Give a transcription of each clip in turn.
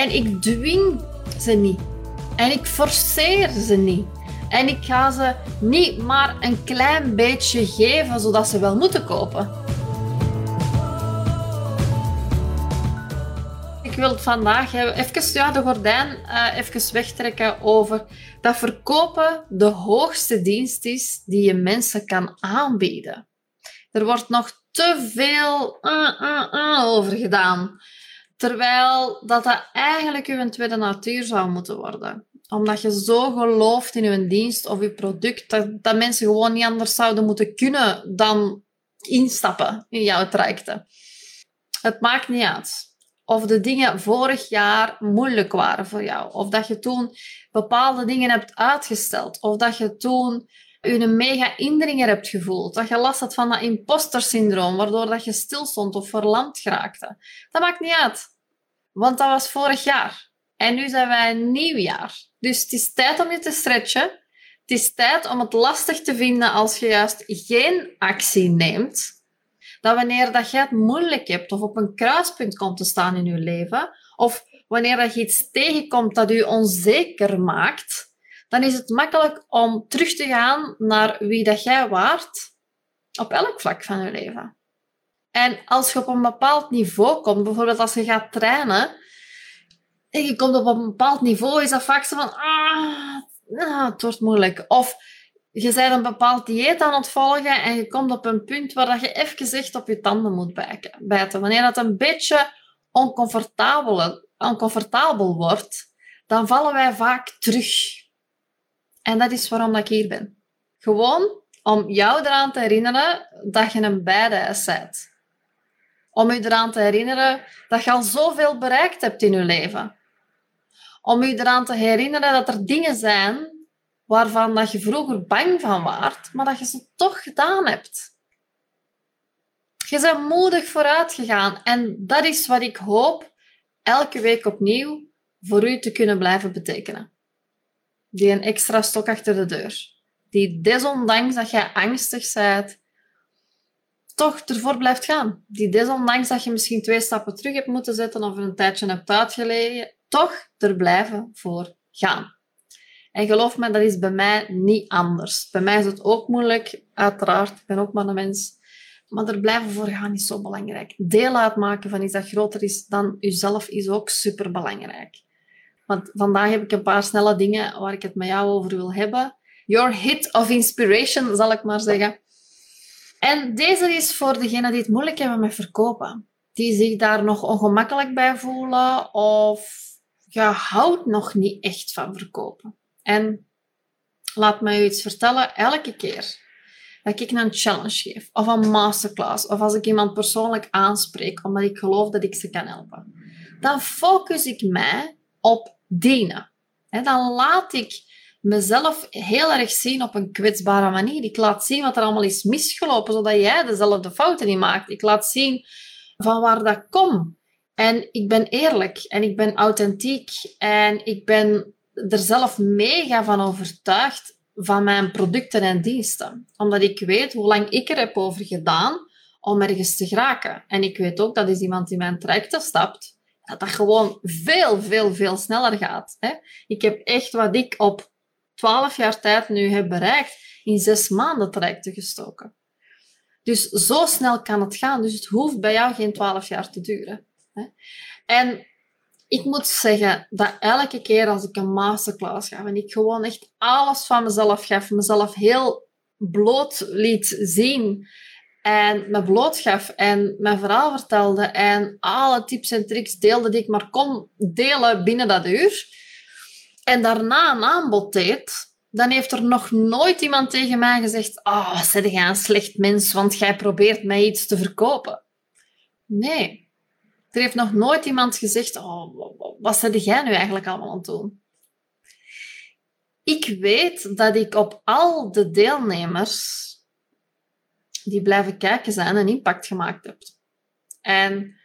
En ik dwing ze niet. En ik forceer ze niet. En ik ga ze niet maar een klein beetje geven zodat ze wel moeten kopen. Ik wil het vandaag even ja, de gordijn uh, even wegtrekken over dat verkopen de hoogste dienst is die je mensen kan aanbieden. Er wordt nog te veel uh, uh, over gedaan. Terwijl dat, dat eigenlijk uw tweede natuur zou moeten worden. Omdat je zo gelooft in uw dienst of uw product, dat, dat mensen gewoon niet anders zouden moeten kunnen dan instappen in jouw trajecten. Het maakt niet uit of de dingen vorig jaar moeilijk waren voor jou. Of dat je toen bepaalde dingen hebt uitgesteld. Of dat je toen je een mega indringer hebt gevoeld. Dat je last had van dat imposter syndroom, waardoor dat je stilstond of verlamd geraakte. Dat maakt niet uit. Want dat was vorig jaar. En nu zijn wij een nieuw jaar. Dus het is tijd om je te stretchen. Het is tijd om het lastig te vinden als je juist geen actie neemt. Dat wanneer dat je het moeilijk hebt of op een kruispunt komt te staan in je leven, of wanneer dat je iets tegenkomt dat je onzeker maakt, dan is het makkelijk om terug te gaan naar wie dat jij waart op elk vlak van je leven. En als je op een bepaald niveau komt, bijvoorbeeld als je gaat trainen, en je komt op een bepaald niveau, is dat vaak zo van, ah, nou, het wordt moeilijk. Of je bent een bepaald dieet aan het volgen en je komt op een punt waar dat je even echt op je tanden moet bijten. Wanneer dat een beetje oncomfortabel, oncomfortabel wordt, dan vallen wij vaak terug. En dat is waarom ik hier ben. Gewoon om jou eraan te herinneren dat je een badass bent. Om je eraan te herinneren dat je al zoveel bereikt hebt in je leven. Om je eraan te herinneren dat er dingen zijn waarvan dat je vroeger bang van waart, maar dat je ze toch gedaan hebt. Je bent moedig vooruit gegaan en dat is wat ik hoop elke week opnieuw voor u te kunnen blijven betekenen die een extra stok achter de deur. Die desondanks dat jij angstig bent, toch ervoor blijft gaan. Die desondanks dat je misschien twee stappen terug hebt moeten zetten of een tijdje hebt uitgelegen, toch er blijven voor gaan. En geloof me, dat is bij mij niet anders. Bij mij is het ook moeilijk, uiteraard. Ik ben ook maar een mens. Maar er blijven voor gaan is zo belangrijk. Deel uitmaken van iets dat groter is dan jezelf is ook super belangrijk. Want vandaag heb ik een paar snelle dingen waar ik het met jou over wil hebben. Your hit of inspiration, zal ik maar zeggen. En deze is voor degenen die het moeilijk hebben met verkopen. Die zich daar nog ongemakkelijk bij voelen of je houdt nog niet echt van verkopen. En laat me u iets vertellen, elke keer dat ik een challenge geef, of een masterclass, of als ik iemand persoonlijk aanspreek, omdat ik geloof dat ik ze kan helpen, dan focus ik mij op dienen. dan laat ik mezelf heel erg zien op een kwetsbare manier. Ik laat zien wat er allemaal is misgelopen, zodat jij dezelfde fouten niet maakt. Ik laat zien van waar dat komt. En ik ben eerlijk en ik ben authentiek en ik ben er zelf mega van overtuigd van mijn producten en diensten. Omdat ik weet hoe lang ik er heb over gedaan om ergens te geraken. En ik weet ook dat is iemand die mijn trajecten stapt, dat dat gewoon veel, veel, veel sneller gaat. Hè? Ik heb echt wat ik op 12 jaar tijd nu heb bereikt, in zes maanden trajecten gestoken. Dus zo snel kan het gaan. Dus het hoeft bij jou geen 12 jaar te duren. En ik moet zeggen dat elke keer als ik een masterclass gaf en ik gewoon echt alles van mezelf gaf, mezelf heel bloot liet zien en me blootgaf en mijn verhaal vertelde en alle tips en tricks deelde die ik maar kon delen binnen dat uur. En daarna een aanbod deed, dan heeft er nog nooit iemand tegen mij gezegd: Oh, wat jij een slecht mens, want jij probeert mij iets te verkopen. Nee. Er heeft nog nooit iemand gezegd: Oh, wat zit jij nu eigenlijk allemaal aan het doen? Ik weet dat ik op al de deelnemers die blijven kijken zijn een impact gemaakt hebt. En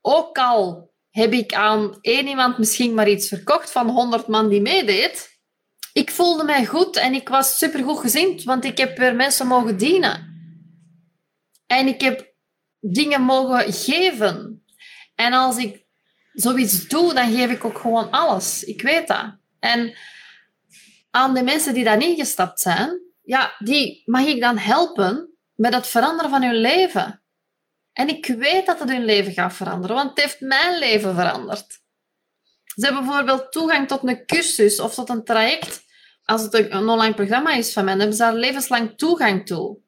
ook al heb ik aan één iemand misschien maar iets verkocht van 100 man die meedeed, ik voelde mij goed en ik was supergoed gezind, want ik heb weer mensen mogen dienen. En ik heb dingen mogen geven. En als ik zoiets doe, dan geef ik ook gewoon alles. Ik weet dat. En aan de mensen die daar ingestapt zijn, ja, die mag ik dan helpen met het veranderen van hun leven. En ik weet dat het hun leven gaat veranderen, want het heeft mijn leven veranderd. Ze hebben bijvoorbeeld toegang tot een cursus of tot een traject. Als het een online programma is van mij, hebben ze daar levenslang toegang toe.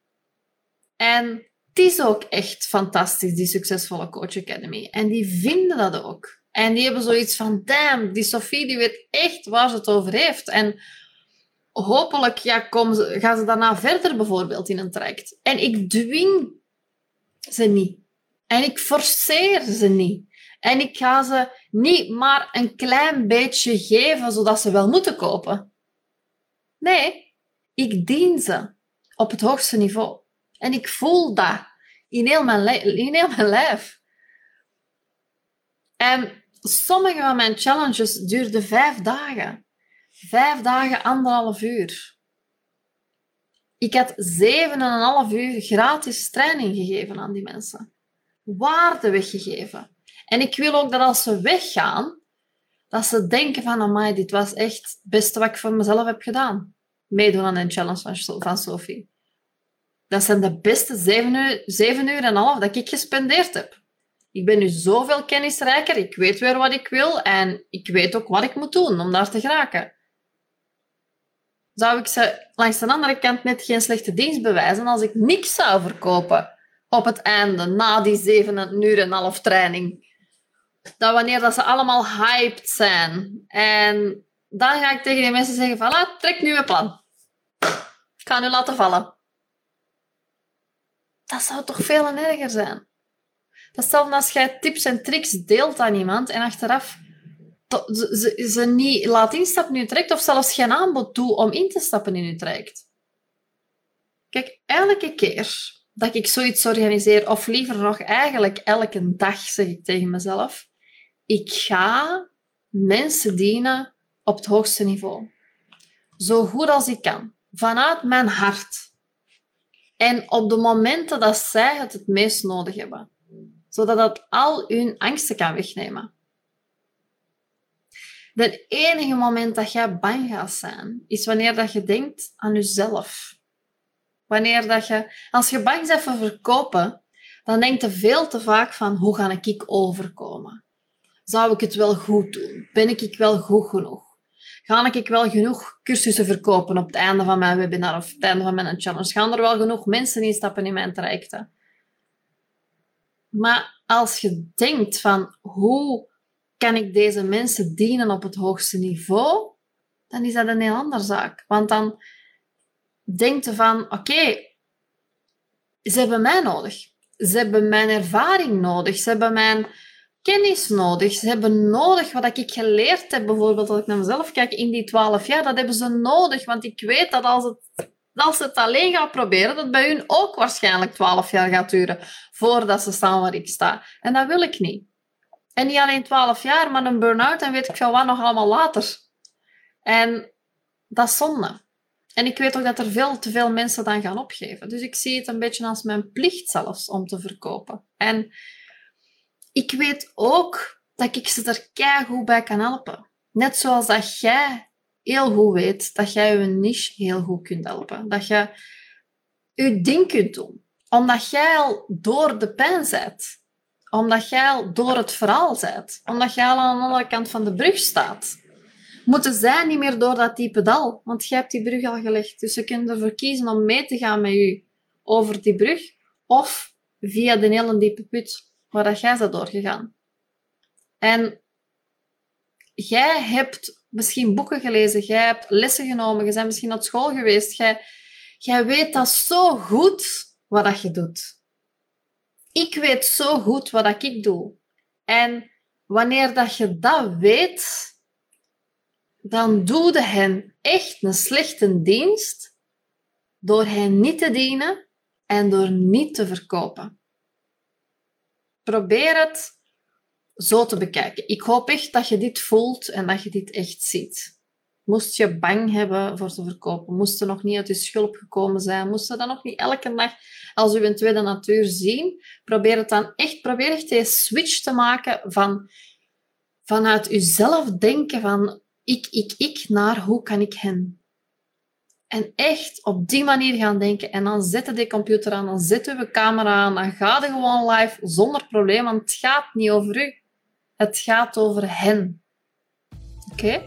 En het is ook echt fantastisch, die succesvolle Coach Academy. En die vinden dat ook. En die hebben zoiets van, damn, die Sophie die weet echt waar ze het over heeft. En hopelijk ja, komen ze, gaan ze daarna verder bijvoorbeeld in een traject. En ik dwing ze niet. En ik forceer ze niet. En ik ga ze niet maar een klein beetje geven, zodat ze wel moeten kopen. Nee, ik dien ze op het hoogste niveau. En ik voel dat in heel mijn, in heel mijn lijf. En sommige van mijn challenges duurden vijf dagen. Vijf dagen, anderhalf uur. Ik had zeven en een half uur gratis training gegeven aan die mensen. Waarde weggegeven. En ik wil ook dat als ze weggaan, dat ze denken van, amai, dit was echt het beste wat ik voor mezelf heb gedaan. Meedoen aan een challenge van, Sophie. Dat zijn de beste zeven uur, en een half dat ik gespendeerd heb. Ik ben nu zoveel kennisrijker, ik weet weer wat ik wil en ik weet ook wat ik moet doen om daar te geraken. Zou ik ze langs de andere kant net geen slechte dienst bewijzen als ik niks zou verkopen op het einde, na die zeven uur en half training? Dat wanneer dat ze allemaal hyped zijn en dan ga ik tegen die mensen zeggen ah, trek nu een plan. Ik ga nu laten vallen. Dat zou toch veel erger zijn? Hetzelfde als jij tips en tricks deelt aan iemand en achteraf ze, ze, niet laat instappen in je traject of zelfs geen aanbod doet om in te stappen in je traject. Kijk, elke keer dat ik zoiets organiseer, of liever nog eigenlijk elke dag, zeg ik tegen mezelf, ik ga mensen dienen op het hoogste niveau. Zo goed als ik kan. Vanuit mijn hart. En op de momenten dat zij het het meest nodig hebben zodat dat al hun angsten kan wegnemen. Het enige moment dat jij bang gaat zijn, is wanneer dat je denkt aan jezelf. Wanneer dat je, als je bang bent voor verkopen, dan denk je veel te vaak van hoe ga ik overkomen? Zou ik het wel goed doen? Ben ik wel goed genoeg? Ga ik wel genoeg cursussen verkopen op het einde van mijn webinar of het einde van mijn challenge? Gaan er wel genoeg mensen instappen in mijn trajecten? Maar als je denkt van hoe kan ik deze mensen dienen op het hoogste niveau, dan is dat een heel andere zaak. Want dan denkt je van, oké, ze hebben mij nodig. Ze hebben mijn ervaring nodig. Ze hebben mijn kennis nodig. Ze hebben nodig wat ik geleerd heb, bijvoorbeeld als ik naar mezelf kijk in die twaalf jaar. Dat hebben ze nodig, want ik weet dat als het als ze het alleen gaan proberen, dat bij hun ook waarschijnlijk 12 jaar gaat duren voordat ze staan waar ik sta. En dat wil ik niet. En niet alleen 12 jaar, maar een burn-out en weet ik veel wat nog allemaal later. En dat is zonde. En ik weet ook dat er veel te veel mensen dan gaan opgeven. Dus ik zie het een beetje als mijn plicht zelfs om te verkopen. En ik weet ook dat ik ze er keihard bij kan helpen. Net zoals dat jij heel goed weet dat jij je niche heel goed kunt helpen. Dat je je ding kunt doen. Omdat jij al door de pijn bent. Omdat jij al door het verhaal bent. Omdat jij al aan de andere kant van de brug staat. Moeten zij niet meer door dat diepe dal. Want jij hebt die brug al gelegd. Dus ze kunnen ervoor kiezen om mee te gaan met je over die brug. Of via de hele diepe put waar dat jij bent doorgegaan. En jij hebt misschien boeken gelezen, jij hebt lessen genomen, je bent misschien naar school geweest, jij, jij weet dat zo goed wat dat je doet. Ik weet zo goed wat ik doe. En wanneer dat je dat weet, dan doe hen echt een slechte dienst door hen niet te dienen en door niet te verkopen. Probeer het zo te bekijken. Ik hoop echt dat je dit voelt en dat je dit echt ziet. Moest je bang hebben voor te verkopen, moest je nog niet uit je schulp gekomen zijn, moest je dat nog niet elke dag als je een tweede natuur zien, probeer het dan echt, probeer echt deze switch te maken van vanuit uzelf denken van ik, ik, ik, naar hoe kan ik hen. En echt op die manier gaan denken. En dan zetten de computer aan, dan zetten we camera aan, dan gaat het gewoon live zonder probleem, want het gaat niet over u. Het gaat over hen. Oké?